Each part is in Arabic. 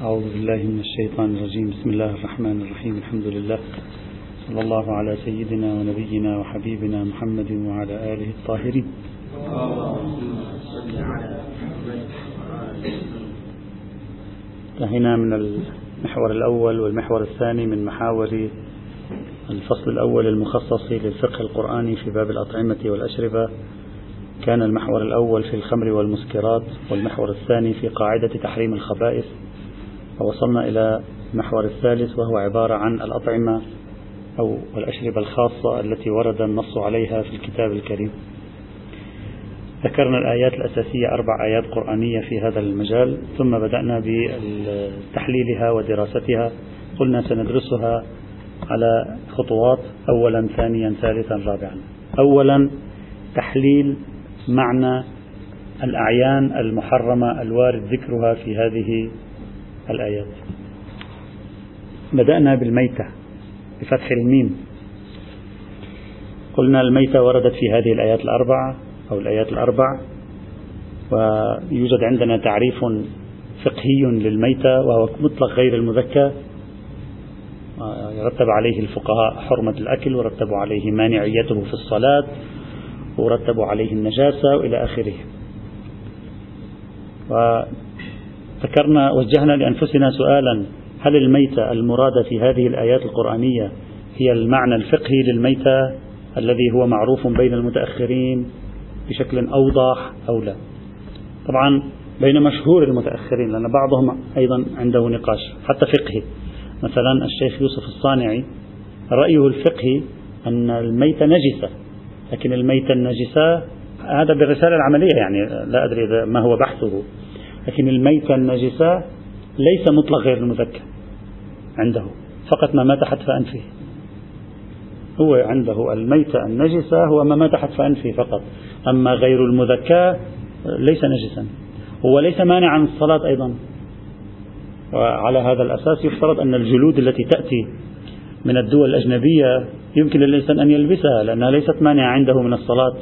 أعوذ بالله من الشيطان الرجيم. بسم الله الرحمن الرحيم. الحمد لله. صلى الله على سيدنا ونبينا وحبيبنا محمد وعلى آله الطاهرين. انتهينا من المحور الأول والمحور الثاني من محاور الفصل الأول المخصص للفقه القرآني في باب الأطعمة والأشربة. كان المحور الأول في الخمر والمسكرات والمحور الثاني في قاعدة تحريم الخبائث. ووصلنا إلى المحور الثالث وهو عبارة عن الأطعمة أو الأشربة الخاصة التي ورد النص عليها في الكتاب الكريم. ذكرنا الآيات الأساسية أربع آيات قرآنية في هذا المجال ثم بدأنا بتحليلها ودراستها. قلنا سندرسها على خطوات أولا ثانيا ثالثا رابعا. أولا تحليل معنى الأعيان المحرمة الوارد ذكرها في هذه الآيات. بدأنا بالميتة بفتح الميم. قلنا الميتة وردت في هذه الآيات الأربعة أو الآيات الأربع ويوجد عندنا تعريف فقهي للميتة وهو مطلق غير المذكى. يرتب عليه الفقهاء حرمة الأكل ورتبوا عليه مانعيته في الصلاة ورتبوا عليه النجاسة وإلى آخره. وذكرنا وجهنا لأنفسنا سؤالا هل الميتة المرادة في هذه الآيات القرآنية هي المعنى الفقهي للميتة الذي هو معروف بين المتأخرين بشكل أوضح أو لا؟ طبعا بين مشهور المتأخرين لأن بعضهم أيضا عنده نقاش حتى فقهي. مثلا الشيخ يوسف الصانعي رأيه الفقهي أن الميتة نجسة لكن الميتة النجسة هذا بالرسالة العملية يعني لا أدري ما هو بحثه. لكن الميتة النجسة ليس مطلق غير المذكر عنده. فقط ما مات حتف أنفه. هو عنده. الميتة النجسة هو ما مات حتف أنفه فقط. أما غير المذكى ليس نجسا. هو ليس مانعا عن الصلاة أيضا. وعلى هذا الأساس يفترض أن الجلود التي تأتي من الدول الأجنبية يمكن للإنسان أن يلبسها لأنها ليست مانعة عنده من الصلاة.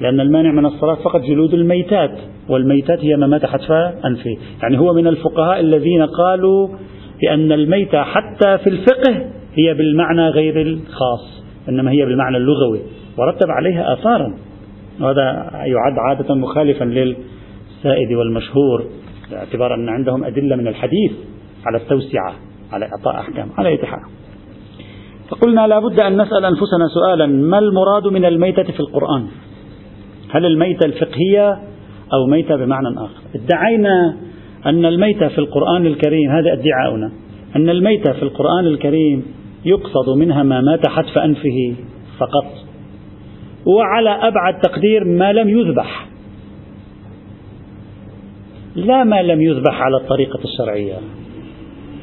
لأن المانع من الصلاة فقط جلود الميتات والميتات هي ما مات حتف أنفه. يعني هو من الفقهاء الذين قالوا بأن الميتة حتى في الفقه هي بالمعنى غير الخاص إنما هي بالمعنى اللغوي ورتب عليها آثارا. وهذا يعد عادة مخالفا للسائد والمشهور باعتبار أن عندهم أدلة من الحديث على التوسعة على إعطاء أحكام على أي حال فقلنا لا بد أن نسأل أنفسنا سؤالا ما المراد من الميتة في القرآن؟ هل الميتة الفقهية أو ميتة بمعنى آخر؟ ادعينا أن الميتة في القرآن الكريم هذا ادعاؤنا أن الميتة في القرآن الكريم يقصد منها ما مات حتف أنفه فقط وعلى أبعد تقدير ما لم يذبح. لا ما لم يذبح على الطريقة الشرعية.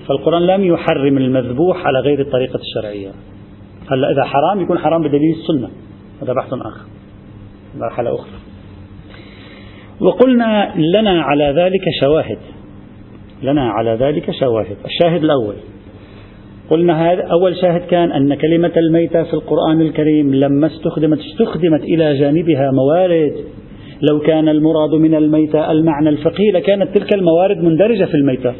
فالقرآن لم يحرم المذبوح على غير الطريقة الشرعية. هلا إذا حرام يكون حرام بدليل السنة. هذا بحث آخر. مرحلة أخرى. وقلنا لنا على ذلك شواهد. لنا على ذلك شواهد. الشاهد الأول. قلنا هذا أول شاهد كان أن كلمة الميتة في القرآن الكريم لما استخدمت استخدمت إلى جانبها موارد. لو كان المراد من الميتة المعنى الفقهي لكانت تلك الموارد مندرجة في الميتة.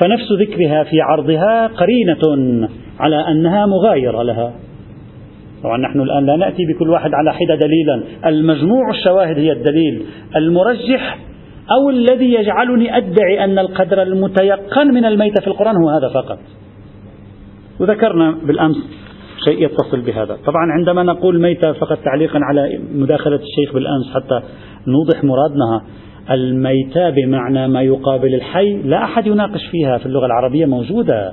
فنفس ذكرها في عرضها قرينة على أنها مغايرة لها. طبعا نحن الآن لا نأتي بكل واحد على حدة دليلا. المجموع الشواهد هي الدليل. المرجح أو الذي يجعلني أدعي أن القدر المتيقن من الميتة في القرآن هو هذا فقط. وذكرنا بالأمس شيء يتصل بهذا. طبعا عندما نقول ميتة فقط تعليقا على مداخلة الشيخ بالأمس حتى نوضح مرادنا الميتة بمعنى ما يقابل الحي لا أحد يناقش فيها في اللغة العربية موجودة.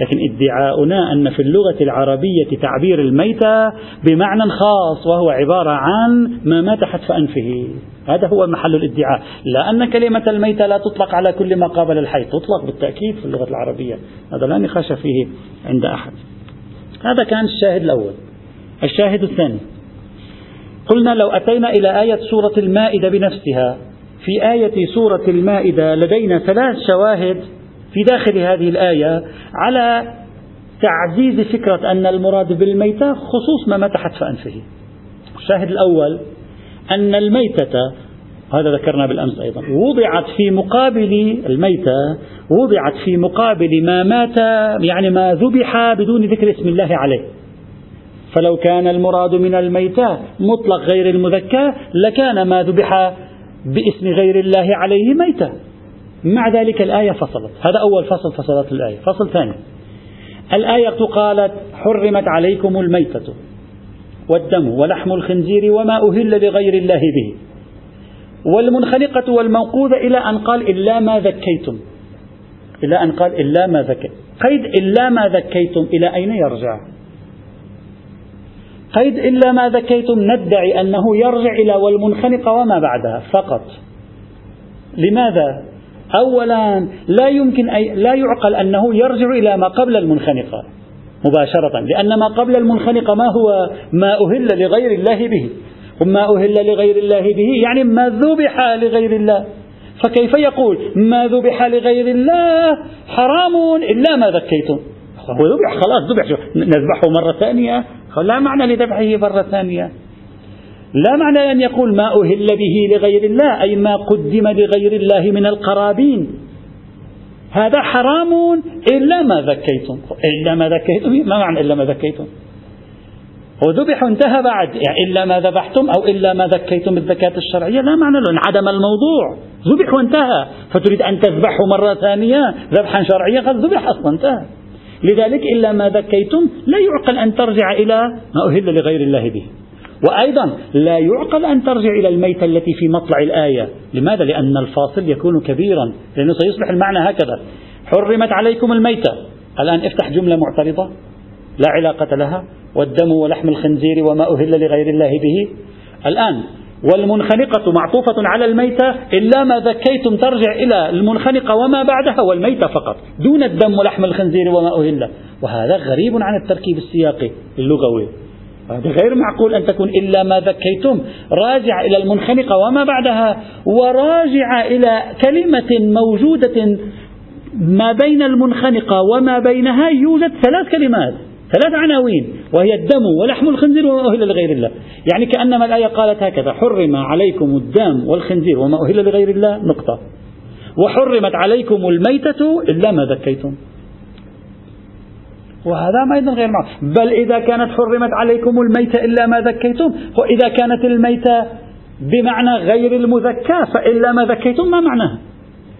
لكن ادعاؤنا أن في اللغة العربية تعبير الميتة بمعنى خاص وهو عبارة عن ما مات حتف أنفه. هذا هو محل الادعاء. لا أن كلمة الميتة لا تطلق على كل ما قابل الحي تطلق بالتأكيد في اللغة العربية. هذا لا نقاش فيه عند أحد. هذا كان الشاهد الأول. الشاهد الثاني. قلنا لو أتينا إلى آية سورة المائدة بنفسها. في آية سورة المائدة لدينا ثلاث شواهد في داخل هذه الآية على تعزيز فكرة أن المراد بالميتة خصوص ما مات حتف أنفه الشاهد الأول أن الميتة هذا ذكرنا بالأمس أيضا وضعت في مقابل الميتة وضعت في مقابل ما مات يعني ما ذبح بدون ذكر اسم الله عليه. فلو كان المراد من الميتة مطلق غير المذكى لكان ما ذبح باسم غير الله عليه ميتة. مع ذلك الآية فصلت. هذا أول فصل فصلت الآية. فصل ثاني. الآية قالت حرمت عليكم الميتة والدم ولحم الخنزير وما أهل لغير الله به. والمنخلقة والموقوذة إلى أن قال إلا ما ذكيتم. إلى أن قال إلا ما ذكيتم قيد إلا ما ذكيتم. إلى أين يرجع؟ قيد إلا ما ذكيتم. ندعي أنه يرجع إلى والمنخنقة وما بعدها فقط. لماذا؟ أولا لا يمكن أي لا يعقل أنه يرجع إلى ما قبل المنخنقة مباشرة لأن ما قبل المنخنقة ما هو ما أهل لغير الله به. وما أهل لغير الله به يعني ما ذبح لغير الله. فكيف يقول ما ذبح لغير الله حرام إلا ما ذكيتم؟ هو ذبح خلاص ذبح. نذبحه مرة ثانية لا معنى لذبحه مرة ثانية. لا معنى أن يقول ما أهل به لغير الله أي ما قدم لغير الله من القرابين. هذا حرام إلا ما ذكيتم. إلا ما ذكيتم ما معنى إلا ما ذكيتم؟ وذبح انتهى بعد يعني إلا ما ذبحتم أو إلا ما ذكيتم الزكاة الشرعية لا معنى له انعدم الموضوع. ذبح وانتهى. فتريد أن تذبحه مرة ثانية ذبحا شرعيا قد ذبح أصلا انتهى. لذلك إلا ما ذكيتم لا يعقل أن ترجع إلى ما أهل لغير الله به. وأيضا لا يعقل أن ترجع إلى الميتة التي في مطلع الآية. لماذا؟ لأن الفاصل يكون كبيرا. لأنه سيصبح المعنى هكذا. حرمت عليكم الميتة. الآن افتح جملة معترضة. لا علاقة لها. والدم ولحم الخنزير وما أهل لغير الله به. الآن والمنخنقة معطوفة على الميتة. إلا ما ذكيتم ترجع إلى المنخنقة وما بعدها. والميتة فقط. دون الدم ولحم الخنزير وما أهل وهذا غريب عن التركيب السياقي اللغوي. هذا غير معقول أن تكون إلا ما ذكيتم. راجع إلى المنخنقة وما بعدها وراجع إلى كلمة موجودة ما بين المنخنقة وما بينها يوجد ثلاث كلمات ثلاث عناوين وهي الدم ولحم الخنزير وما أهل لغير الله. يعني كأنما الآية قالت هكذا حرم عليكم الدم والخنزير وما أهل لغير الله. نقطة. وحرمت عليكم الميتة إلا ما ذكيتم. وهذا أيضا غير معقول بل إذا كانت حرمت عليكم الميتة إلا ما ذكيتم وإذا كانت الميتة بمعنى غير المذكى فإلا ما ذكيتم ما معناها؟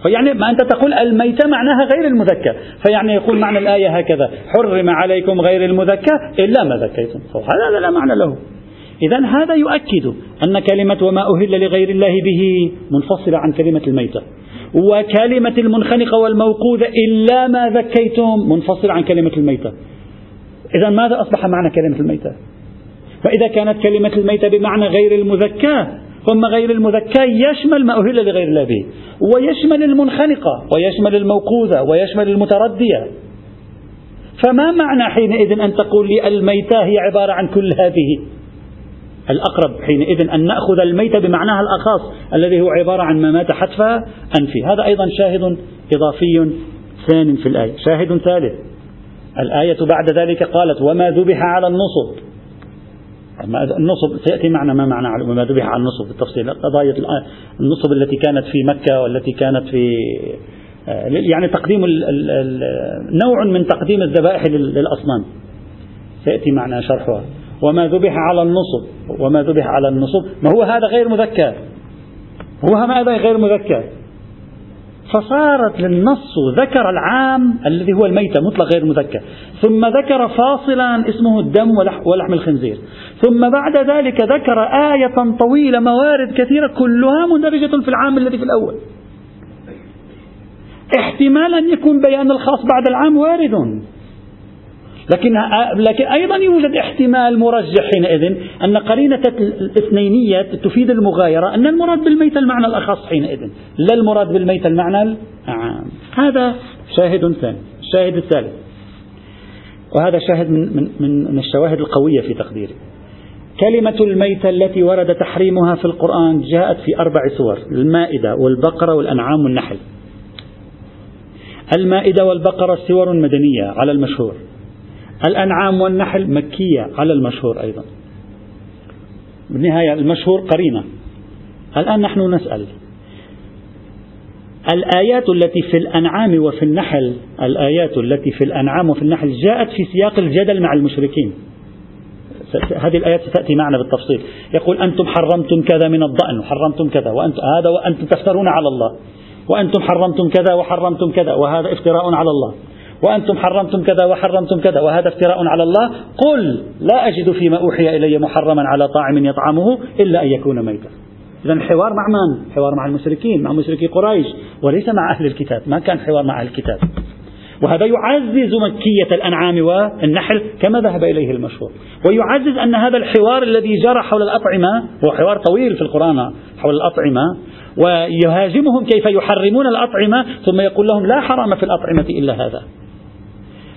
فيعني ما أنت تقول الميتة معناها غير المذكى. فيعني يقول معنى الآية هكذا حرم عليكم غير المذكى إلا ما ذكيتم. هذا لا معنى له. إذا هذا يؤكد أن كلمة وما أهل لغير الله به منفصلة عن كلمة الميتة. وكلمة المنخنقة والموقوذة إلا ما ذكيتم منفصلة عن كلمة الميتة. إذا ماذا أصبح معنى كلمة الميتة؟ وإذا كانت كلمة الميتة بمعنى غير المذكى ثم غير المذكى يشمل ما أهل لغير الله به. ويشمل المنخنقة ويشمل الموقوذة ويشمل المتردية. فما معنى حينئذ أن تقول لي الميتة هي عبارة عن كل هذه؟ الأقرب حينئذ أن نأخذ الميت بمعناها الأخص الذي هو عبارة عن ما مات حتف أنفي هذا أيضا شاهد إضافي ثان في الآية. شاهد ثالث. الآية بعد ذلك قالت وما ذبح على النصب. النصب سيأتي معنا ما معنى وما ذبح على النصب بالتفصيل. قضايا النصب التي كانت في مكة والتي كانت في يعني تقديم نوع من تقديم الذبائح للأصنام. سيأتي معنا شرحها. وما ذبح على النصب. وما ذبح على النصب. ما هو هذا غير مذكر. هو هذا غير مذكر. فصارت للنص ذكر العام الذي هو الميتة مطلق غير مذكر. ثم ذكر فاصلا اسمه الدم ولحم الخنزير. ثم بعد ذلك ذكر آية طويلة موارد كثيرة كلها مندرجة في العام الذي في الأول. احتمال أن يكون بيان الخاص بعد العام وارد. لكن لكن أيضا يوجد احتمال مرجح حينئذ أن قرينة الاثنينية تفيد المغايرة أن المراد بالميت المعنى الأخص حينئذ. لا المراد بالميت المعنى العام هذا شاهد ثاني. الشاهد الثالث. وهذا شاهد من من من الشواهد القوية في تقديري. كلمة الميتة التي ورد تحريمها في القرآن جاءت في أربع سور. المائدة والبقرة والأنعام والنحل. المائدة والبقرة سور مدنية على المشهور. الأنعام والنحل مكية على المشهور أيضا. بالنهاية المشهور قرينة. الآن نحن نسأل الآيات التي في الأنعام وفي النحل الآيات التي في الأنعام وفي النحل جاءت في سياق الجدل مع المشركين. هذه الآيات ستأتي معنا بالتفصيل. يقول أنتم حرمتم كذا من الضأن وحرمتم كذا وأنتم هذا وأنتم تفترون على الله. وأنتم حرمتم كذا وحرمتم كذا وهذا افتراء على الله. وأنتم حرمتم كذا وحرمتم كذا وهذا افتراء على الله. قل لا أجد فيما أوحي إلي محرما على طاعم يطعمه إلا أن يكون ميتا. إذا الحوار مع من؟ حوار مع المشركين مع مشركي قريش وليس مع أهل الكتاب. ما كان حوار مع أهل الكتاب. وهذا يعزز مكية الأنعام والنحل كما ذهب إليه المشهور. ويعزز أن هذا الحوار الذي جرى حول الأطعمة هو حوار طويل في القرآن حول الأطعمة ويهاجمهم كيف يحرمون الأطعمة ثم يقول لهم لا حرام في الأطعمة إلا هذا.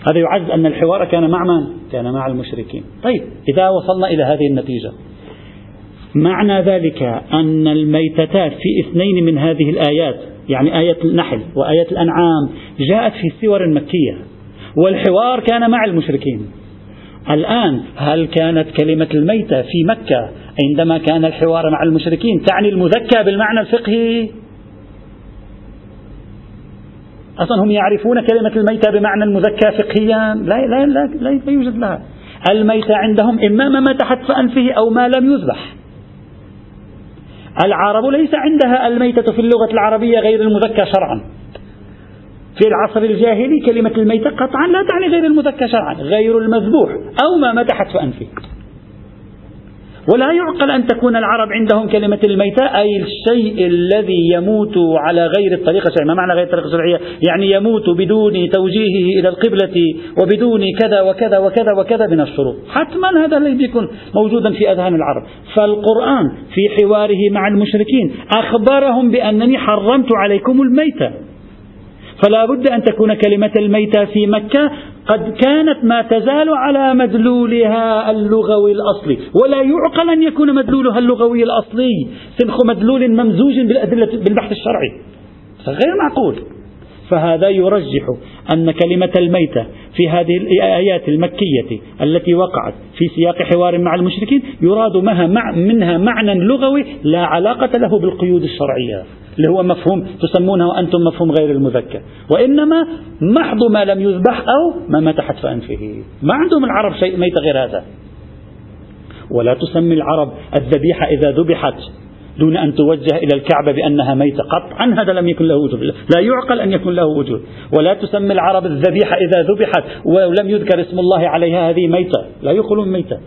هذا يعزز أن الحوار كان مع من؟ كان مع المشركين. طيب إذا وصلنا إلى هذه النتيجة. معنى ذلك أن الميتتات في اثنين من هذه الآيات يعني آية النحل وآية الأنعام جاءت في سور مكية والحوار كان مع المشركين. الآن هل كانت كلمة الميتة في مكة عندما كان الحوار مع المشركين تعني المذكى بالمعنى الفقهي؟ أصلا هم يعرفون كلمة الميتة بمعنى المذكى فقهيا. لا, لا, لا, لا, لا يوجد لها الميتة عندهم إما ما تحت فأنفه أو ما لم يذبح. العرب ليس عندها الميتة في اللغة العربية غير المذكى شرعا. في العصر الجاهلي كلمة الميتة قطعا لا تعني غير المذكى شرعا غير المذبوح أو ما متحت في أنفه ولا يعقل أن تكون العرب عندهم كلمة الميتة أي الشيء الذي يموت على غير الطريقة الشرعية. ما معنى غير الطريقة الشرعية؟ يعني يموت بدون توجيهه إلى القبلة وبدون كذا وكذا وكذا وكذا من الشروط. حتما هذا الذي يكون موجودا في أذهان العرب. فالقرآن في حواره مع المشركين أخبرهم بأنني حرمت عليكم الميتة. فلا بد أن تكون كلمة الميتة في مكة قد كانت ما تزال على مدلولها اللغوي الأصلي ولا يعقل أن يكون مدلولها اللغوي الأصلي سنخ مدلول ممزوج بالأدلة بالبحث الشرعي. غير معقول. فهذا يرجح أن كلمة الميتة في هذه الآيات المكية التي وقعت في سياق حوار مع المشركين يراد منها معنى لغوي لا علاقة له بالقيود الشرعية اللي هو مفهوم تسمونه أنتم مفهوم غير المذكر. وإنما محض ما لم يذبح أو ما مات حتف أنفه ما عندهم العرب شيء ميت غير هذا. ولا تسمي العرب الذبيحة إذا ذبحت. دون أن توجه إلى الكعبة بأنها ميتة قطعا هذا لم يكن له وجود. لا يعقل أن يكون له وجود. ولا تسمي العرب الذبيحة إذا ذبحت ولم يذكر اسم الله عليها هذه ميتة. لا يقولون ميتة.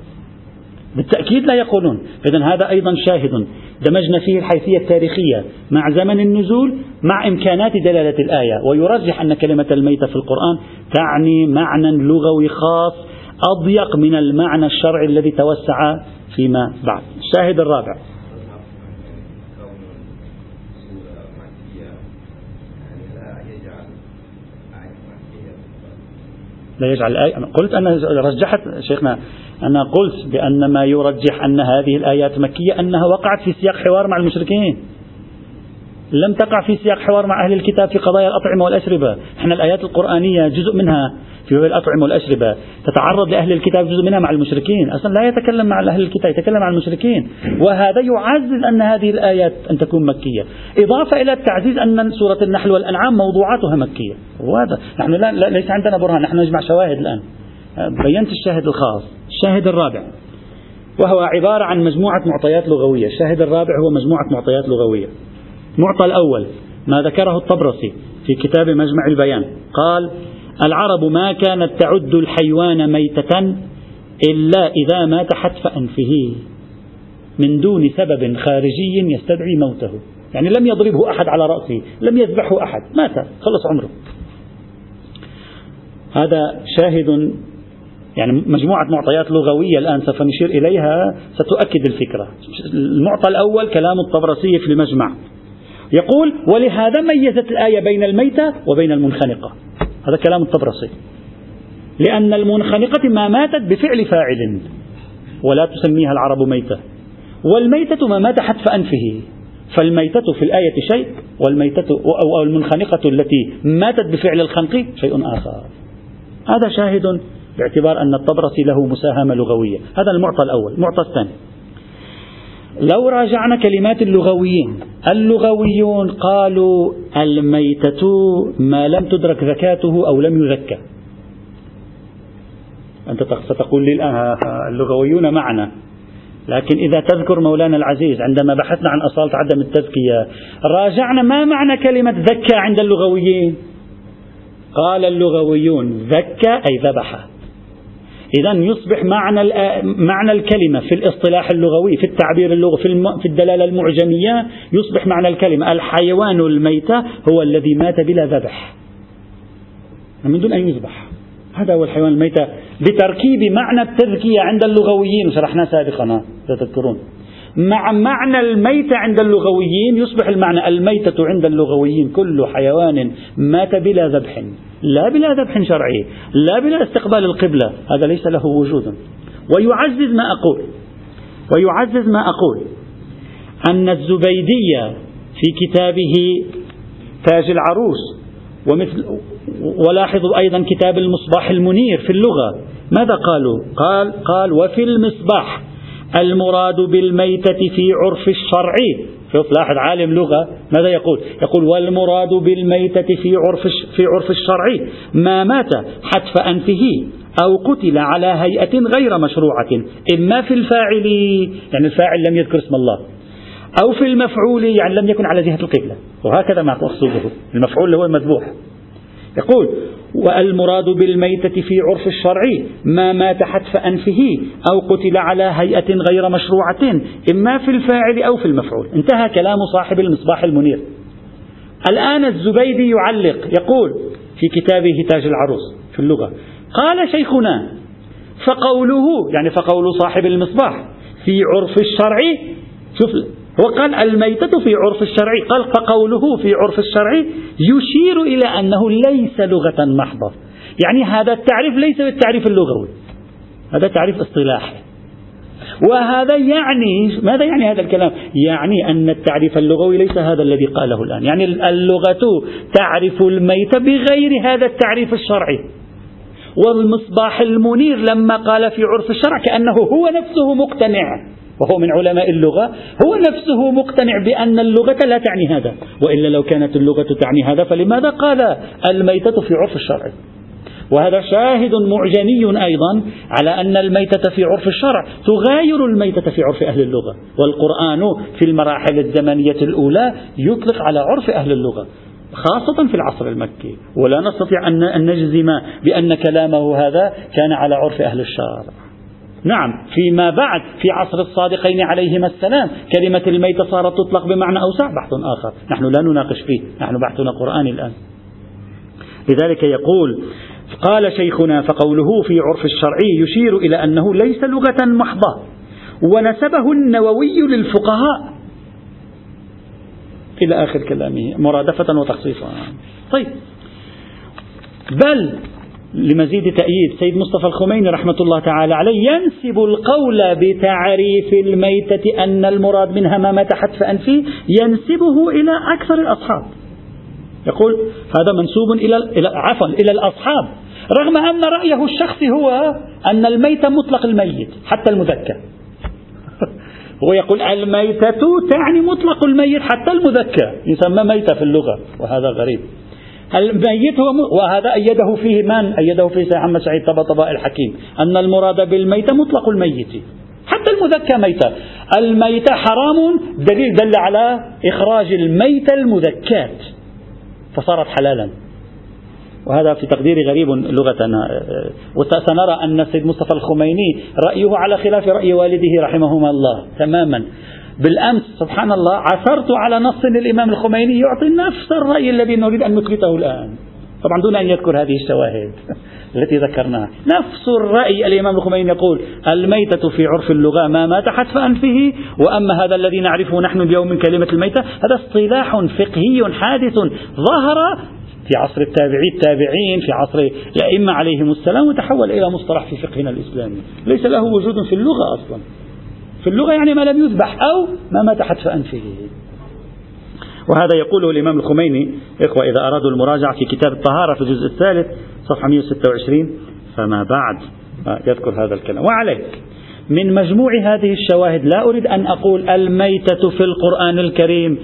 بالتأكيد لا يقولون. إذا هذا أيضا شاهد. دمجنا فيه الحيثية التاريخية. مع زمن النزول مع إمكانات دلالة الآية. ويرجح أن كلمة الميتة في القرآن تعني معنى لغوي خاص أضيق من المعنى الشرعي الذي توسع فيما بعد. الشاهد الرابع. لا يجعل الآية. قلت أنا رجحت شيخنا أنا قلت بأن ما يرجح أن هذه الآيات مكية أنها وقعت في سياق حوار مع المشركين. لم تقع في سياق حوار مع أهل الكتاب في قضايا الأطعمة والأشربة. إحنا الآيات القرآنية جزء منها في باب الأطعمة والأشربة. تتعرض لأهل الكتاب جزء منها مع المشركين. أصلا لا يتكلم مع أهل الكتاب يتكلم مع المشركين. وهذا يعزز أن هذه الآيات أن تكون مكية. إضافة إلى التعزيز أن سورة النحل والأنعام موضوعاتها مكية. وهذا نحن لا ليس عندنا برهان. نحن نجمع شواهد الآن. بينت الشاهد الخاص. الشاهد الرابع. وهو عبارة عن مجموعة معطيات لغوية. الشاهد الرابع هو مجموعة معطيات لغوية. المعطى الأول ما ذكره الطبرسي في كتاب مجمع البيان. قال العرب ما كانت تعد الحيوان ميتة إلا إذا مات حتف أنفه من دون سبب خارجي يستدعي موته. يعني لم يضربه أحد على رأسه لم يذبحه أحد مات خلص عمره. هذا شاهد يعني مجموعة معطيات لغوية الآن سوف نشير إليها ستؤكد الفكرة. المعطى الأول كلام الطبرسي في المجمع. يقول ولهذا ميزت الآية بين الميتة وبين المنخنقة. هذا كلام الطبرسي. لأن المنخنقة ما ماتت بفعل فاعل ولا تسميها العرب ميتة. والميتة ما مات حتف أنفه. فالميتة في الآية شيء والميتة أو المنخنقة التي ماتت بفعل الخنق شيء آخر. هذا شاهد باعتبار أن الطبرسي له مساهمة لغوية. هذا المعطى الأول. المعطى الثاني. لو راجعنا كلمات اللغويين اللغويون قالوا الميتة ما لم تدرك زكاته أو لم يزكى. أنت ستقول لي الآن اللغويون معنا. لكن إذا تذكر مولانا العزيز عندما بحثنا عن أصالة عدم التزكية راجعنا ما معنى كلمة زكى عند اللغويين؟ قال اللغويون زكى أي ذبح إذا يصبح معنى معنى الكلمة في الاصطلاح اللغوي في التعبير اللغوي في, في الدلالة المعجمية يصبح معنى الكلمة. الحيوان الميت هو الذي مات بلا ذبح. من دون أن يذبح. هذا هو الحيوان الميت بتركيب معنى التذكية عند اللغويين. شرحناه سابقا. تذكرون. مع معنى الميتة عند اللغويين يصبح المعنى الميتة عند اللغويين. كل حيوان مات بلا ذبح. لا بلا ذبح شرعي لا بلا استقبال القبلة. هذا ليس له وجود. ويعزز ما أقول. ويعزز ما أقول. أن الزبيدية في كتابه تاج العروس ومثل ولاحظوا أيضا كتاب المصباح المنير في اللغة. ماذا قالوا؟ قال قال وفي المصباح المراد بالميتة في عرف الشرع. شوف لاحظ عالم لغة ماذا يقول؟ يقول والمراد بالميتة في عرف في عرف الشرع. ما مات حتف أنفه أو قتل على هيئة غير مشروعة إما في الفاعل يعني الفاعل لم يذكر اسم الله أو في المفعول يعني لم يكن على جهة القبلة. وهكذا ما مقصوده المفعول هو المذبوح. يقول والمراد بالميتة في عرف الشرع ما مات حتف أنفه أو قتل على هيئة غير مشروعة إما في الفاعل أو في المفعول. انتهى كلام صاحب المصباح المنير. الآن الزبيدي يعلق يقول في كتابه تاج العروس في اللغة قال شيخنا فقوله يعني فقول صاحب المصباح في عرف الشرع. شوف هو قال الميتة في عرف الشرع قال فقوله في عرف الشرع يشير إلى أنه ليس لغة محضة. يعني هذا التعريف ليس بالتعريف اللغوي. هذا تعريف اصطلاحي. وهذا يعني ماذا يعني هذا الكلام؟ يعني أن التعريف اللغوي ليس هذا الذي قاله الآن، يعني اللغة تعرف الميت بغير هذا التعريف الشرعي. والمصباح المنير لما قال في عرف الشرع كأنه هو نفسه مقتنع. وهو من علماء اللغة هو نفسه مقتنع بأن اللغة لا تعني هذا. وإلا لو كانت اللغة تعني هذا فلماذا قال الميتة في عرف الشرع؟ وهذا شاهد معجمي أيضا على أن الميتة في عرف الشرع تغاير الميتة في عرف أهل اللغة. والقرآن في المراحل الزمنية الأولى يطلق على عرف أهل اللغة خاصة في العصر المكي. ولا نستطيع أن نجزم بأن كلامه هذا كان على عرف أهل الشرع. نعم فيما بعد في عصر الصادقين عليهما السلام كلمة الميتة صارت تطلق بمعنى أوسع بحث آخر. نحن لا نناقش فيه نحن بحثنا قرآني الآن. لذلك يقول قال شيخنا فقوله في عرف الشرعي يشير إلى أنه ليس لغة محضة ونسبه النووي للفقهاء. إلى آخر كلامه مرادفة وتخصيصا. طيب. بل لمزيد تأييد. سيد مصطفى الخميني رحمة الله تعالى عليه ينسب القول بتعريف الميتة أن المراد منها ما مات حتف أنفه ينسبه إلى أكثر الأصحاب. يقول هذا منسوب إلى عفوا إلى الأصحاب. رغم أن رأيه الشخصي هو أن الميت مطلق الميت حتى المذكر. هو يقول الميتة تعني مطلق الميت حتى المذكر. يسمى ميتة في اللغة وهذا غريب. الميت هو وهذا أيده فيه من؟ أيده فيه محمد سعيد طبطباء الحكيم. أن المراد بالميتة مطلق الميت. حتى المذكى ميتة الميتة حرام. دليل دل على إخراج الميتة المذكات. فصارت حلالا. وهذا في تقديري غريب لغتنا وسنرى أن السيد مصطفى الخميني رأيه على خلاف رأي والده رحمهما الله تماما. بالأمس سبحان الله عثرت على نص للإمام الخميني يعطي نفس الرأي الذي نريد أن نثبته الآن. طبعا دون أن يذكر هذه الشواهد التي ذكرناها. نفس الرأي الإمام الخميني يقول الميتة في عرف اللغة ما مات حتف أنفه وأما هذا الذي نعرفه نحن اليوم من كلمة الميتة هذا اصطلاح فقهي حادث ظهر في عصر التابعي التابعين في عصر الأئمة عليهم السلام وتحول إلى مصطلح في فقهنا الإسلامي. ليس له وجود في اللغة أصلا. في اللغة يعني ما لم يذبح أو ما مات حتف أنفه. وهذا يقوله الإمام الخميني إخوة إذا أرادوا المراجعة في كتاب الطهارة في الجزء الثالث صفحة 126 فما بعد يذكر هذا الكلام. وعليه من مجموع هذه الشواهد لا أريد أن أقول الميتة في القرآن الكريم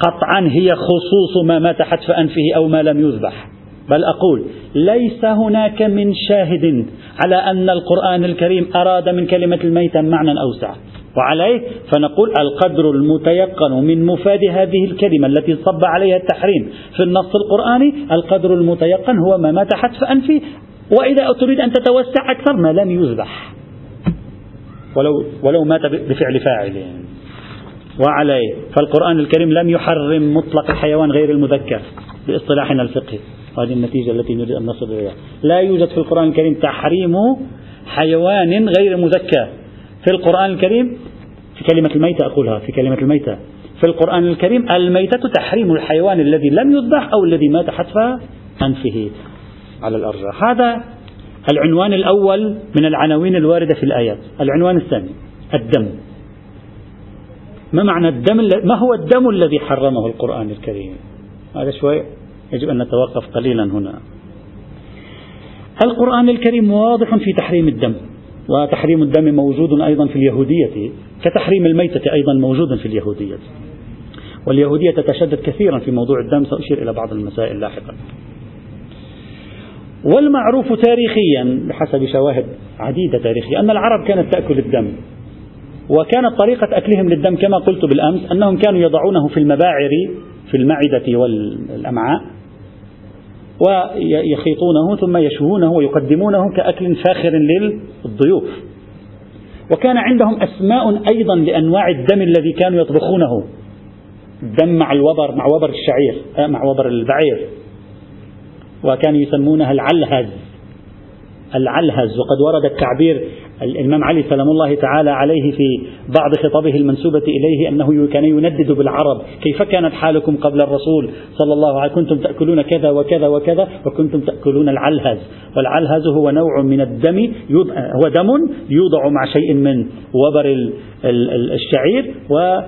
قطعا هي خصوص ما مات حتف أنفه أو ما لم يذبح. بل أقول ليس هناك من شاهد على أن القرآن الكريم أراد من كلمة الميتة معنى أوسع. وعليه فنقول القدر المتيقن من مفاد هذه الكلمة التي صب عليها التحريم في النص القرآني القدر المتيقن هو ما مات حتف أنفه وإذا تريد أن تتوسع أكثر ما لم يذبح. ولو, ولو مات بفعل فاعل. وعليه فالقرآن الكريم لم يحرم مطلق الحيوان غير المذكر باصطلاحنا الفقهي. هذه النتيجة التي نريد أن نصل إليها. لا يوجد في القرآن الكريم تحريم حيوان غير مذكر. في القرآن الكريم في كلمة الميتة أقولها في كلمة الميتة. في القرآن الكريم الميتة تحريم الحيوان الذي لم يذبح أو الذي مات حتف أنفه على الأرجح هذا العنوان الأول من العناوين الواردة في الآيات. العنوان الثاني الدم. ما معنى الدم؟ ما هو الدم الذي حرمه القرآن الكريم؟ هذا شوي يجب أن نتوقف قليلا هنا. القرآن الكريم واضح في تحريم الدم. وتحريم الدم موجود أيضا في اليهودية كتحريم الميتة أيضا موجود في اليهودية. واليهودية تتشدد كثيرا في موضوع الدم سأشير إلى بعض المسائل لاحقا. والمعروف تاريخيا بحسب شواهد عديدة تاريخية أن العرب كانت تأكل الدم. وكانت طريقة أكلهم للدم كما قلت بالأمس أنهم كانوا يضعونه في المباعر في المعدة والأمعاء. ويخيطونه ثم يشوونه ويقدمونه كأكل فاخر للضيوف. وكان عندهم أسماء أيضا لأنواع الدم الذي كانوا يطبخونه. الدم مع الوبر مع وبر الشعير آه، مع وبر البعير. وكانوا يسمونها العلهز. العلهز وقد ورد التعبير الإمام علي سلام الله تعالى عليه في بعض خطابه المنسوبة إليه أنه كان يندد بالعرب. كيف كانت حالكم قبل الرسول صلى الله عليه وسلم؟ كنتم تأكلون كذا وكذا وكذا وكنتم تأكلون العلهز. والعلهز هو نوع من الدم هو دم يوضع مع شيء من وبر الشعير ويتم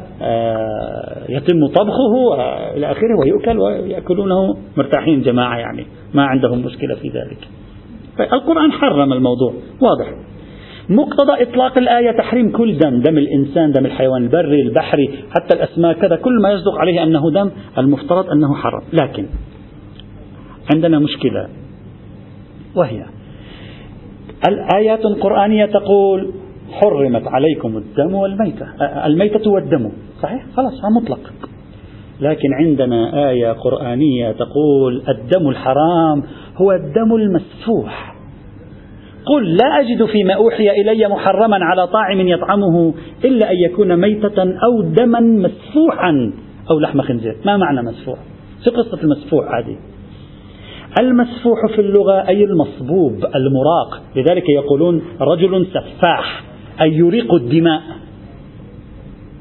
آه، طبخه إلى آخره ويؤكل ويأكلونه مرتاحين جماعة يعني. ما عندهم مشكلة في ذلك. القرآن حرم الموضوع. واضح. مقتضى إطلاق الآية تحريم كل دم دم الإنسان دم الحيوان البري البحري حتى الأسماك كذا كل ما يصدق عليه أنه دم المفترض أنه حرام. لكن عندنا مشكلة وهي الآيات القرآنية تقول حرمت عليكم الدم والميتة. الميتة والدم صحيح؟ خلاص مطلق. لكن عندنا آية قرآنية تقول الدم الحرام هو الدم المسفوح. قل لا أجد فيما أوحي إلي محرما على طاعم يطعمه إلا أن يكون ميتة أو دما مسفوحا أو لحم خنزير. ما معنى مسفوح؟ في قصة المسفوح هذه المسفوح في اللغة أي المصبوب المراق. لذلك يقولون رجل سفاح أي يريق الدماء.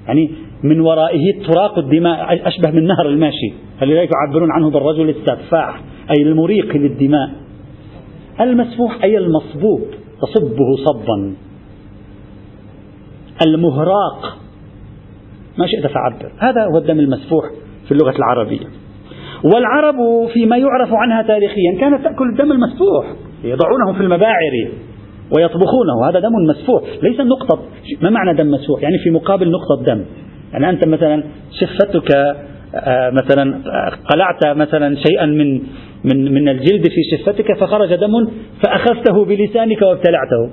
يعني من ورائه تراق الدماء أشبه من نهر الماشي. فلذلك يعبرون عنه بالرجل السفاح أي المريق للدماء. المسفوح أي المصبوب تصبه صبا. المهراق. ما شئت فعبر. هذا هو الدم المسفوح في اللغة العربية. والعرب فيما يعرف عنها تاريخيا كانت تأكل الدم المسفوح يضعونه في المباعر ويطبخونه. هذا دم مسفوح ليس نقطة. ما معنى دم مسفوح؟ يعني في مقابل نقطة دم. يعني أنت مثلا شفتك آه، مثلا قلعت مثلا شيئا من من من الجلد في شفتك فخرج دم فأخذته بلسانك وابتلعته.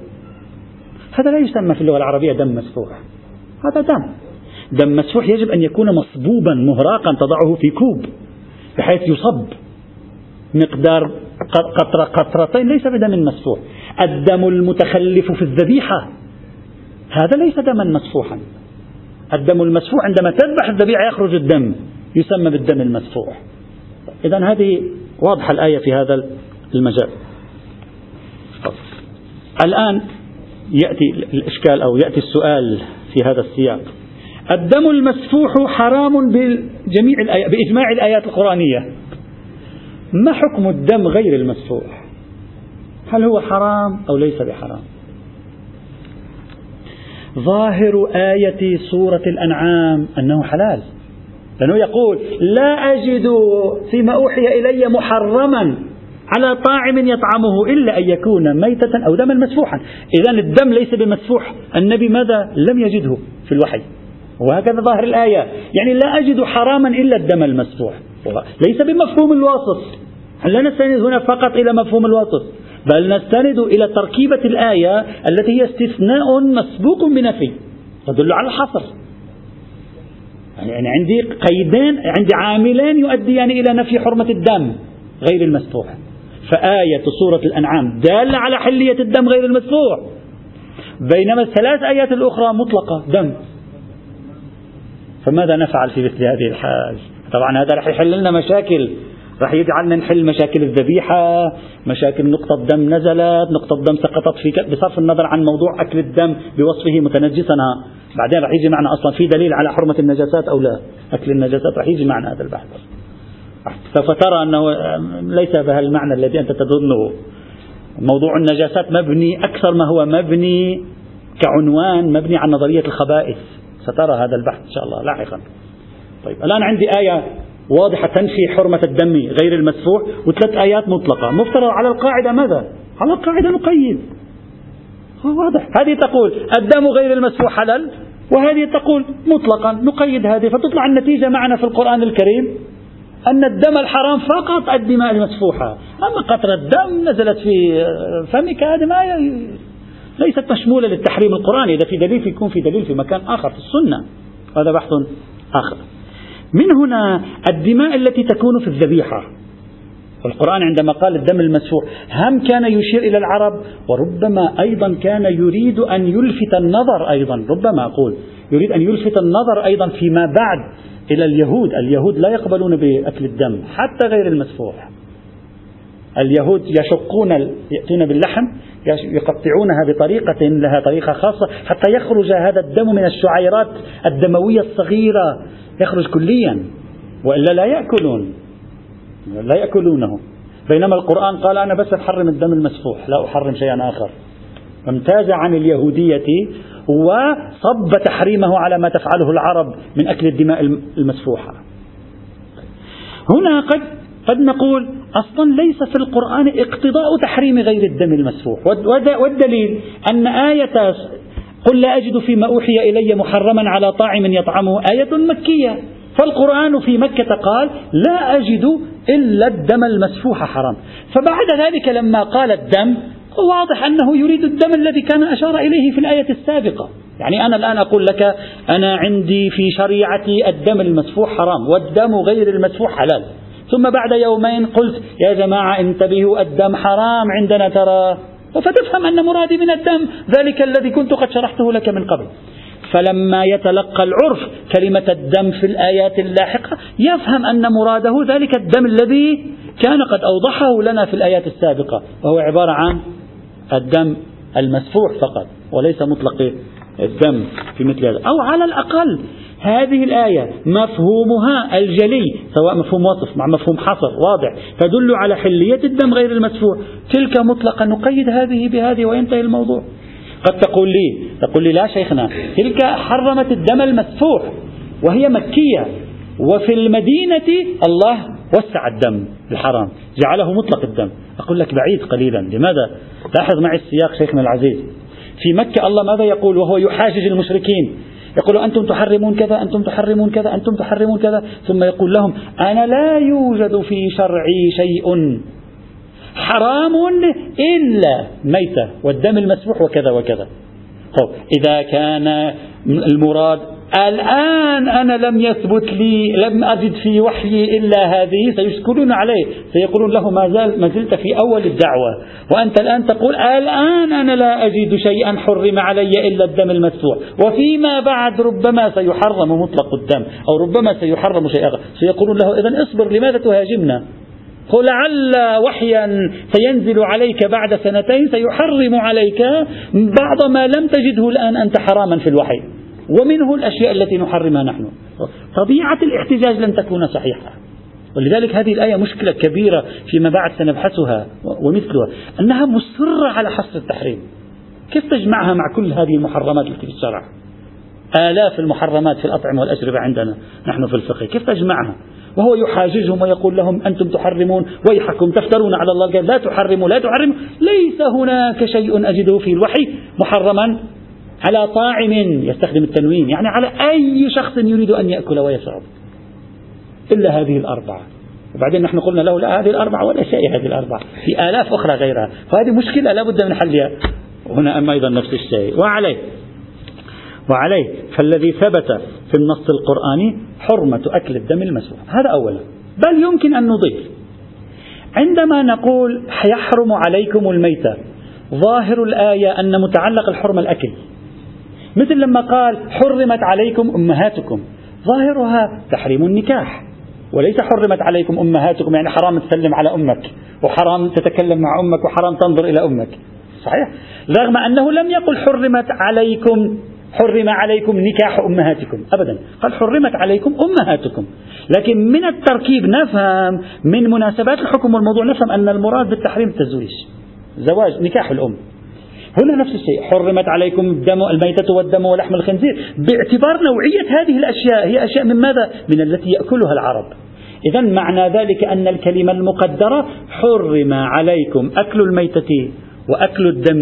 هذا لا يسمى في اللغة العربية دم مسفوح. هذا دم. دم مسفوح يجب أن يكون مصبوبا مهراقا تضعه في كوب بحيث يصب مقدار قطرة قطرتين ليس بدم مسفوح. الدم المتخلف في الذبيحة هذا ليس دما مسفوحا. الدم المسفوح عندما تذبح الذبيحة يخرج الدم يسمى بالدم المسفوح. إذا هذه واضحة الآية في هذا المجال. الآن يأتي الإشكال أو يأتي السؤال في هذا السياق. الدم المسفوح حرام بجميع الآيات بإجماع الآيات القرآنية. ما حكم الدم غير المسفوح؟ هل هو حرام أو ليس بحرام؟ ظاهر آية سورة الأنعام أنه حلال. لأنه يقول لا أجد فيما أوحي إلي محرما على طاعم يطعمه إلا أن يكون ميتة أو دما مسفوحا. إذا الدم ليس بمسفوح. النبي ماذا لم يجده في الوحي؟ وهكذا ظاهر الآية. يعني لا أجد حراما إلا الدم المسفوح. ليس بمفهوم الواسط. لا نستند هنا فقط إلى مفهوم الواسط؟ بل نستند إلى تركيبة الآية التي هي استثناء مسبوق بنفي تدل على الحصر. يعني عندي قيدين عندي عاملين يؤديان إلى نفي حرمة الدم غير المسفوح. فآية سورة الأنعام دالة على حلية الدم غير المسفوح. بينما الثلاث آيات الأخرى مطلقة دم. فماذا نفعل في مثل هذه الحال؟ طبعا هذا رح يحل لنا مشاكل. راح يجعلنا نحل مشاكل الذبيحة مشاكل نقطة دم نزلت نقطة دم سقطت في بصرف النظر عن موضوع أكل الدم بوصفه متنجسا. بعدين راح يجي معنا أصلا في دليل على حرمة النجاسات أو لا؟ أكل النجاسات راح يجي معنا هذا البحث. سوف ترى أنه ليس بهذا المعنى الذي أنت تظنه. موضوع النجاسات مبني أكثر ما هو مبني كعنوان مبني عن نظرية الخبائث. سترى هذا البحث إن شاء الله لاحقا. طيب الآن عندي آية واضحة تنفي حرمة الدم غير المسفوح وثلاث آيات مطلقة. مفترض على القاعدة ماذا؟ على القاعدة نقيد واضح. هذه تقول الدم غير المسفوح حلال وهذه تقول مطلقا نقيد هذه فتطلع النتيجة معنا في القرآن الكريم أن الدم الحرام فقط الدماء المسفوحة. أما قطرة دم نزلت في فمك هذه ما ليست مشمولة للتحريم القرآني. إذا في دليل يكون في دليل في مكان آخر في السنة. هذا بحث آخر. من هنا الدماء التي تكون في الذبيحة. القرآن عندما قال الدم المسفوح. هم كان يشير إلى العرب وربما أيضا كان يريد أن يلفت النظر أيضا. ربما أقول يريد أن يلفت النظر أيضا فيما بعد إلى اليهود. اليهود لا يقبلون بأكل الدم حتى غير المسفوح. اليهود يشقون يأتون باللحم يقطعونها بطريقة لها طريقة خاصة حتى يخرج هذا الدم من الشعيرات الدموية الصغيرة. يخرج كليا وإلا لا يأكلون. لا يأكلونه. بينما القرآن قال أنا بس أحرم الدم المسفوح لا أحرم شيئا آخر. امتاز عن اليهودية وصب تحريمه على ما تفعله العرب من أكل الدماء المسفوحة. هنا قد قد نقول أصلا ليس في القرآن اقتضاء تحريم غير الدم المسفوح. والدليل أن آية قل لا أجد فيما أوحي إلي محرما على طاعم يطعمه آية مكية. فالقرآن في مكة قال لا أجد إلا الدم المسفوح حرام. فبعد ذلك لما قال الدم واضح أنه يريد الدم الذي كان أشار إليه في الآية السابقة. يعني أنا الآن أقول لك أنا عندي في شريعتي الدم المسفوح حرام والدم غير المسفوح حلال. ثم بعد يومين قلت يا جماعة انتبهوا الدم حرام عندنا ترى. فتفهم أن مرادي من الدم ذلك الذي كنت قد شرحته لك من قبل. فلما يتلقى العرف كلمة الدم في الآيات اللاحقة يفهم أن مراده ذلك الدم الذي كان قد أوضحه لنا في الآيات السابقة وهو عبارة عن الدم المسفوح فقط وليس مطلق الدم في مثل هذا. أو على الأقل هذه الآية مفهومها الجلي سواء مفهوم وصف مع مفهوم حصر واضح تدل على حلية الدم غير المسفوح. تلك مطلقا نقيد هذه بهذه وينتهي الموضوع. قد تقول لي تقول لي لا شيخنا تلك حرمت الدم المسفوح وهي مكية وفي المدينة الله وسع الدم الحرام جعله مطلق الدم. أقول لك بعيد قليلا لماذا؟ لاحظ معي السياق شيخنا العزيز. في مكة الله ماذا يقول؟ وهو يحاجج المشركين. يقول أنتم تحرمون كذا أنتم تحرمون كذا أنتم تحرمون كذا ثم يقول لهم أنا لا يوجد في شرعي شيء. حرام إلا ميتة والدم المسفوح وكذا وكذا. طيب إذا كان المراد الآن أنا لم يثبت لي لم أجد في وحيي إلا هذه سيشكلون عليه. سيقولون له ما, زال ما زلت في أول الدعوة. وأنت الآن تقول الآن أنا لا أجد شيئا حرم علي إلا الدم المسفوح. وفيما بعد ربما سيحرم مطلق الدم أو ربما سيحرم شيء آخر سيقولون له إذا اصبر لماذا تهاجمنا؟ قل لعل وحيا سينزل عليك بعد سنتين سيحرم عليك بعض ما لم تجده الآن أنت حراما في الوحي. ومنه الأشياء التي نحرمها نحن. طبيعة الاحتجاج لن تكون صحيحة. ولذلك هذه الآية مشكلة كبيرة فيما بعد سنبحثها ومثلها. أنها مصرة على حصر التحريم. كيف تجمعها مع كل هذه المحرمات التي في الشرع؟ آلاف المحرمات في الأطعمة والأشربة عندنا نحن في الفقه. كيف تجمعها؟ وهو يحاججهم ويقول لهم أنتم تحرمون ويحكم تفترون على الله قال لا تحرموا لا تحرموا. ليس هناك شيء أجده في الوحي محرما على طاعم يستخدم التنوين يعني على أي شخص يريد أن يأكل ويشرب. إلا هذه الأربعة. وبعدين نحن قلنا له لا هذه الأربعة ولا شيء هذه الأربعة. في آلاف أخرى غيرها. فهذه مشكلة لا بد من حلها. هنا أما أيضا نفس الشيء. وعليه. وعليه. فالذي ثبت في النص القرآني حرمة أكل الدم المسفوح هذا أولا. بل يمكن أن نضيف. عندما نقول يحرم عليكم الميتة ظاهر الآية أن متعلق الحرمة الأكل. مثل لما قال حرمت عليكم أمهاتكم. ظاهرها تحريم النكاح. وليس حرمت عليكم أمهاتكم يعني حرام تسلم على أمك وحرام تتكلم مع أمك وحرام تنظر إلى أمك. صحيح. رغم أنه لم يقل حرمت عليكم حرم عليكم نكاح أمهاتكم. أبدا. قال حرمت عليكم أمهاتكم. لكن من التركيب نفهم من مناسبات الحكم والموضوع نفهم أن المراد بالتحريم التزويج. زواج نكاح الأم. هنا نفس الشيء. حرمت عليكم الدم الميتة والدم ولحم الخنزير. باعتبار نوعية هذه الأشياء. هي أشياء من ماذا؟ من التي يأكلها العرب. إذا معنى ذلك أن الكلمة المقدرة حرم عليكم أكل الميتة وأكل الدم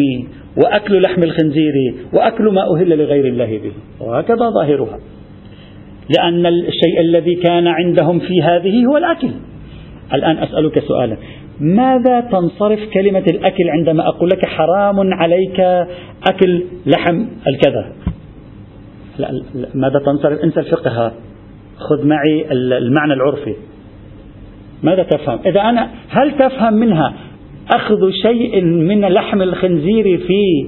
وأكل لحم الخنزير وأكل ما أهل لغير الله به. وهكذا ظاهرها. لأن الشيء الذي كان عندهم في هذه هو الأكل. الآن أسألك سؤالا. ماذا تنصرف كلمة الأكل عندما أقول لك حرام عليك أكل لحم الكذا؟ لا ماذا تنصرف؟ انسى الفقه. خذ معي المعنى العرفي. ماذا تفهم؟ إذا أنا هل تفهم منها أخذ شيء من لحم الخنزير في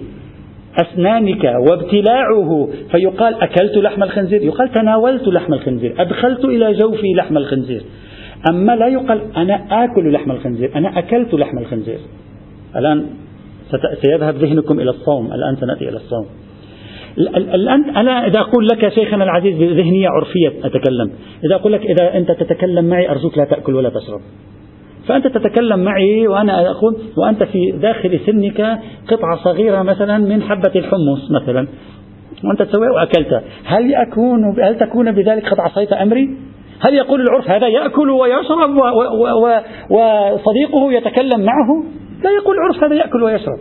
أسنانك وابتلاعه فيقال أكلت لحم الخنزير. يقال تناولت لحم الخنزير أدخلت إلى جوفي لحم الخنزير. أما لا يقال أنا آكل لحم الخنزير أنا أكلت لحم الخنزير. الآن سيذهب ذهنكم إلى الصوم. الآن سنأتي إلى الصوم. الآن أنا إذا أقول لك شيخنا العزيز بذهنية عرفية أتكلم. إذا أقول لك إذا أنت تتكلم معي أرجوك لا تأكل ولا تشرب. فأنت تتكلم معي وأنا أقول وأنت في داخل سنك قطعة صغيرة مثلا من حبة الحمص مثلا. وأنت تسويها وأكلتها هل يكون هل تكون بذلك قد عصيت أمري؟ هل يقول العرف هذا يأكل ويشرب وصديقه يتكلم معه؟ لا يقول العرف هذا يأكل ويشرب.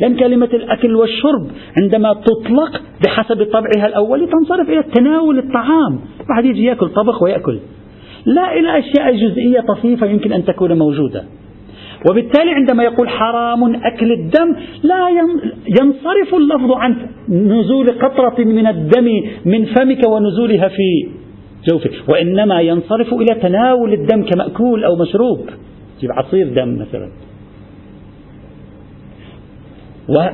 لأن كلمة الأكل والشرب عندما تطلق بحسب طبعها الأولي تنصرف إلى تناول الطعام. واحد يجي يأكل طبخ ويأكل. لا إلى أشياء جزئية طفيفة يمكن أن تكون موجودة. وبالتالي عندما يقول حرام أكل الدم لا ينصرف اللفظ عن نزول قطرة من الدم من فمك ونزولها في جوفك وإنما ينصرف إلى تناول الدم كمأكول أو مشروب عصير دم مثلا.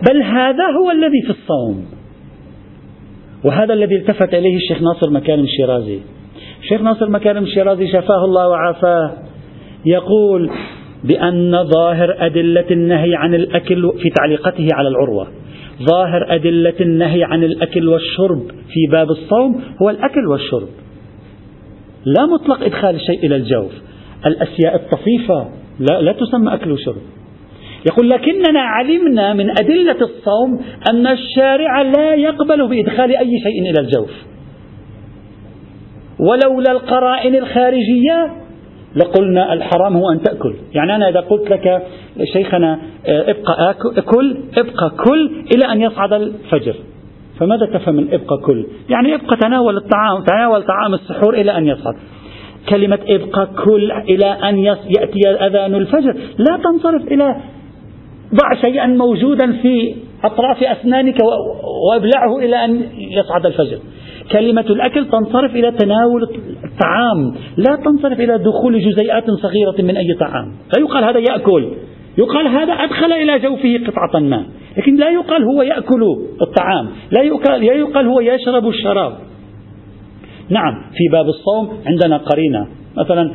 بل هذا هو الذي في الصوم. وهذا الذي التفت إليه الشيخ ناصر مكارم الشيرازي. الشيخ ناصر مكارم الشيرازي شفاه الله وعافاه يقول بأن ظاهر أدلة النهي عن الأكل في تعليقته على العروة. ظاهر أدلة النهي عن الأكل والشرب في باب الصوم هو الأكل والشرب. لا مطلق إدخال الشيء إلى الجوف. الأشياء الطفيفة لا, لا تسمى أكل وشرب. يقول لكننا علمنا من أدلة الصوم أن الشارع لا يقبل بإدخال أي شيء إلى الجوف. ولولا القرائن الخارجية لقلنا الحرام هو أن تأكل. يعني أنا إذا قلت لك شيخنا ابقى أكل ابقى كل إلى أن يصعد الفجر. فماذا تفهم من ابقى كل؟ يعني ابقى تناول الطعام تناول طعام السحور إلى أن يصعد. كلمة ابقى كل إلى أن يأتي أذان الفجر لا تنصرف إلى ضع شيئا موجودا في أطراف أسنانك وأبلعه إلى أن يصعد الفجر. كلمة الأكل تنصرف إلى تناول الطعام لا تنصرف إلى دخول جزيئات صغيرة من أي طعام. لا يقال هذا يأكل. يقال هذا أدخل إلى جوفه قطعة ما. لكن لا يقال هو يأكل الطعام. لا يقال, لا يقال هو يشرب الشراب. نعم في باب الصوم عندنا قرينة. مثلا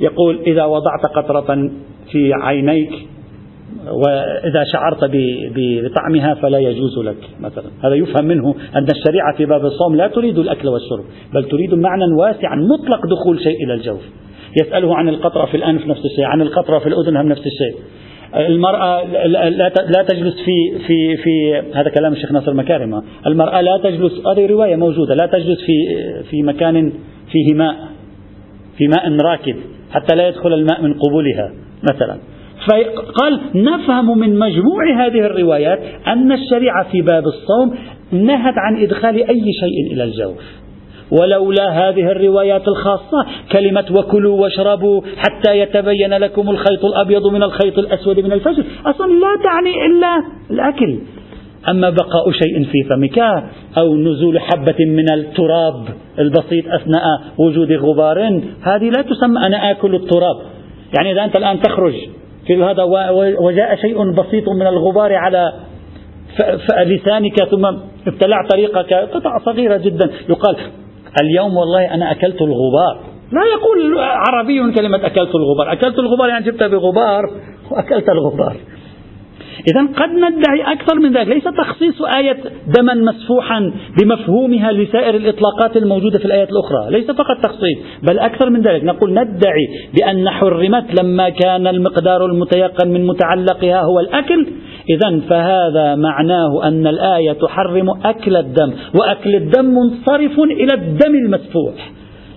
يقول إذا وضعت قطرة في عينيك وإذا شعرت بطعمها فلا يجوز لك مثلا. هذا يفهم منه أن الشريعة في باب الصوم لا تريد الأكل والشرب بل تريد معنى واسعا مطلق دخول شيء إلى الجوف. يسأله عن القطرة في الأنف نفس الشيء عن القطرة في الأذن هم نفس الشيء. المرأة لا تجلس في في في هذا كلام الشيخ ناصر مكارمة. المرأة لا تجلس هذه رواية موجودة لا تجلس في في مكان فيه ماء في ماء راكد حتى لا يدخل الماء من قبولها مثلا. فقال نفهم من مجموع هذه الروايات أن الشريعة في باب الصوم نهت عن إدخال أي شيء إلى الجوف. ولولا هذه الروايات الخاصة كلمة وكلوا واشربوا حتى يتبين لكم الخيط الأبيض من الخيط الأسود من الفجر. أصلا لا تعني إلا الأكل. أما بقاء شيء في فمك أو نزول حبة من التراب البسيط أثناء وجود غبار هذه لا تسمى أنا آكل التراب. يعني إذا أنت الآن تخرج في هذا وجاء شيء بسيط من الغبار على لسانك ثم ابتلع طريقك قطعة صغيرة جدا. يقال اليوم والله أنا أكلت الغبار. لا يقول عربي كلمة أكلت الغبار. أكلت الغبار يعني جبت بغبار وأكلت الغبار. إذا قد ندعي أكثر من ذلك. ليس تخصيص آية دما مسفوحا بمفهومها لسائر الإطلاقات الموجودة في الآيات الأخرى. ليس فقط تخصيص بل أكثر من ذلك. نقول ندعي بأن حرمت لما كان المقدار المتيقن من متعلقها هو الأكل. إذا فهذا معناه أن الآية تحرم أكل الدم وأكل الدم منصرف إلى الدم المسفوح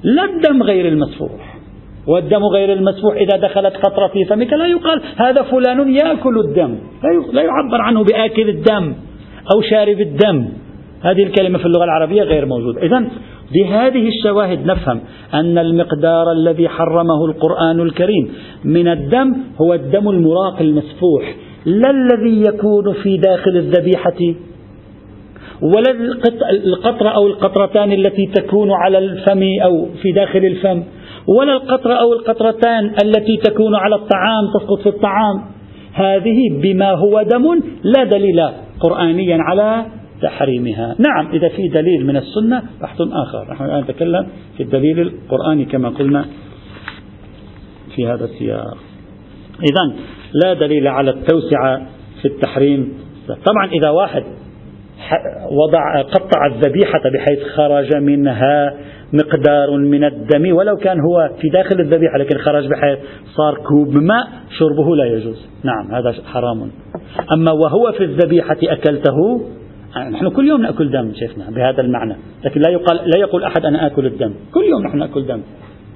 لا الدم غير المسفوح. والدم غير المسفوح إذا دخلت قطرة في فمك. لا يقال هذا فلان يأكل الدم. لا يعبر عنه بآكل الدم أو شارب الدم. هذه الكلمة في اللغة العربية غير موجودة. إذا بهذه الشواهد نفهم أن المقدار الذي حرمه القرآن الكريم من الدم هو الدم المراق المسفوح. لا الذي يكون في داخل الذبيحة ولا القطرة أو القطرتان التي تكون على الفم أو في داخل الفم. ولا القطرة أو القطرتان التي تكون على الطعام تسقط في الطعام. هذه بما هو دم لا دليل قرآنيا على تحريمها. نعم إذا في دليل من السنة بحث آخر. نحن الآن نتكلم في الدليل القرآني كما قلنا في هذا السياق. إذا لا دليل على التوسعة في التحريم. طبعا إذا واحد وضع قطع الذبيحة بحيث خرج منها مقدار من الدم ولو كان هو في داخل الذبيحة لكن خرج بحيث صار كوب ماء شربه لا يجوز. نعم هذا حرام. أما وهو في الذبيحة أكلته نحن كل يوم نأكل دم شيخنا بهذا المعنى. لكن لا يقال لا يقول أحد أنا آكل الدم. كل يوم نحن نأكل دم.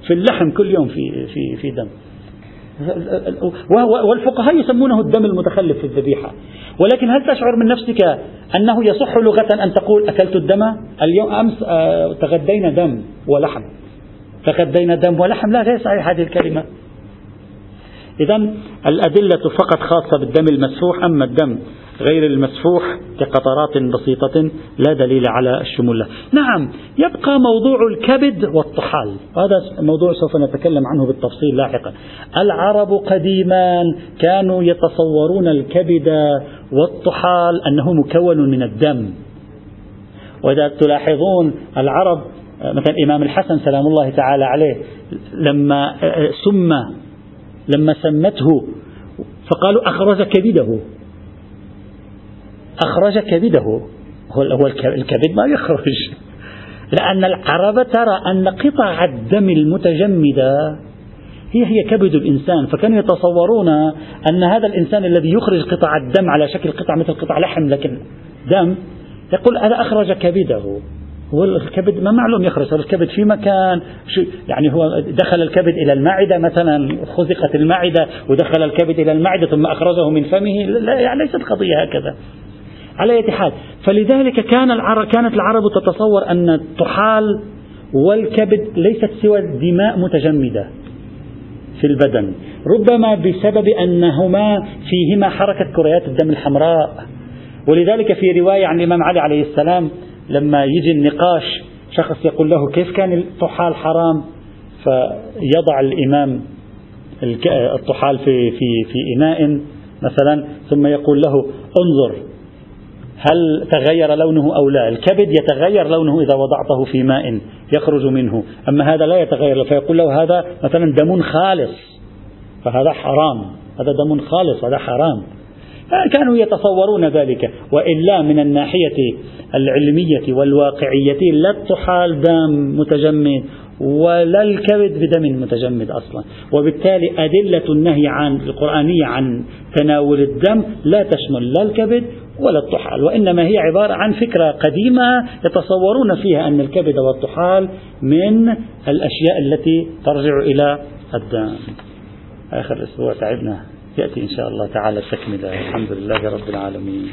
في اللحم كل يوم في في في دم. والفقهاء يسمونه الدم المتخلف في الذبيحة. ولكن هل تشعر من نفسك أنه يصح لغة أن تقول أكلت الدم؟ اليوم أمس آه، تغدينا دم ولحم. تغدينا دم ولحم. لا غير صحيح هذه الكلمة. إذا الأدلة فقط خاصة بالدم المسفوح أما الدم غير المسفوح كقطرات بسيطة لا دليل على الشمول له نعم يبقى موضوع الكبد والطحال. هذا موضوع سوف نتكلم عنه بالتفصيل لاحقا. العرب قديما كانوا يتصورون الكبد والطحال أنه مكون من الدم. وإذا تلاحظون العرب مثلا الإمام الحسن سلام الله تعالى عليه لما سم لما سمته فقالوا أخرج كبده. أخرج كبده. هو الكبد ما يخرج. لأن العرب ترى أن قطع الدم المتجمدة هي هي كبد الإنسان. فكانوا يتصورون أن هذا الإنسان الذي يخرج قطع الدم على شكل قطع مثل قطع لحم لكن دم يقول هذا أخرج كبده. هو الكبد ما معلوم يخرج الكبد في مكان؟ يعني هو دخل الكبد إلى المعدة مثلا خزقت المعدة ودخل الكبد إلى المعدة ثم أخرجه من فمه؟ لا يعني ليست قضية هكذا. على أي حال. فلذلك كان العرب كانت العرب تتصور أن الطحال والكبد ليست سوى دماء متجمدة في البدن. ربما بسبب أنهما فيهما حركة كريات الدم الحمراء. ولذلك في رواية عن الإمام علي عليه السلام لما يجي النقاش شخص يقول له كيف كان الطحال حرام؟ فيضع الإمام الطحال في في في إناء مثلا ثم يقول له انظر هل تغير لونه أو لا؟ الكبد يتغير لونه إذا وضعته في ماء يخرج منه. أما هذا لا يتغير. فيقول له هذا مثلا دم خالص. فهذا حرام. هذا دم خالص. هذا حرام. كانوا يتصورون ذلك. وإلا من الناحية العلمية والواقعية لا تحال دم متجمد ولا الكبد بدم متجمد أصلا. وبالتالي أدلة النهي عن القرآنية عن تناول الدم لا تشمل لا الكبد ولا الطحال وإنما هي عبارة عن فكرة قديمة يتصورون فيها أن الكبد والطحال من الأشياء التي ترجع إلى الدم. آخر الأسبوع تعبنا. يأتي إن شاء الله تعالى التكملة. الحمد لله رب العالمين.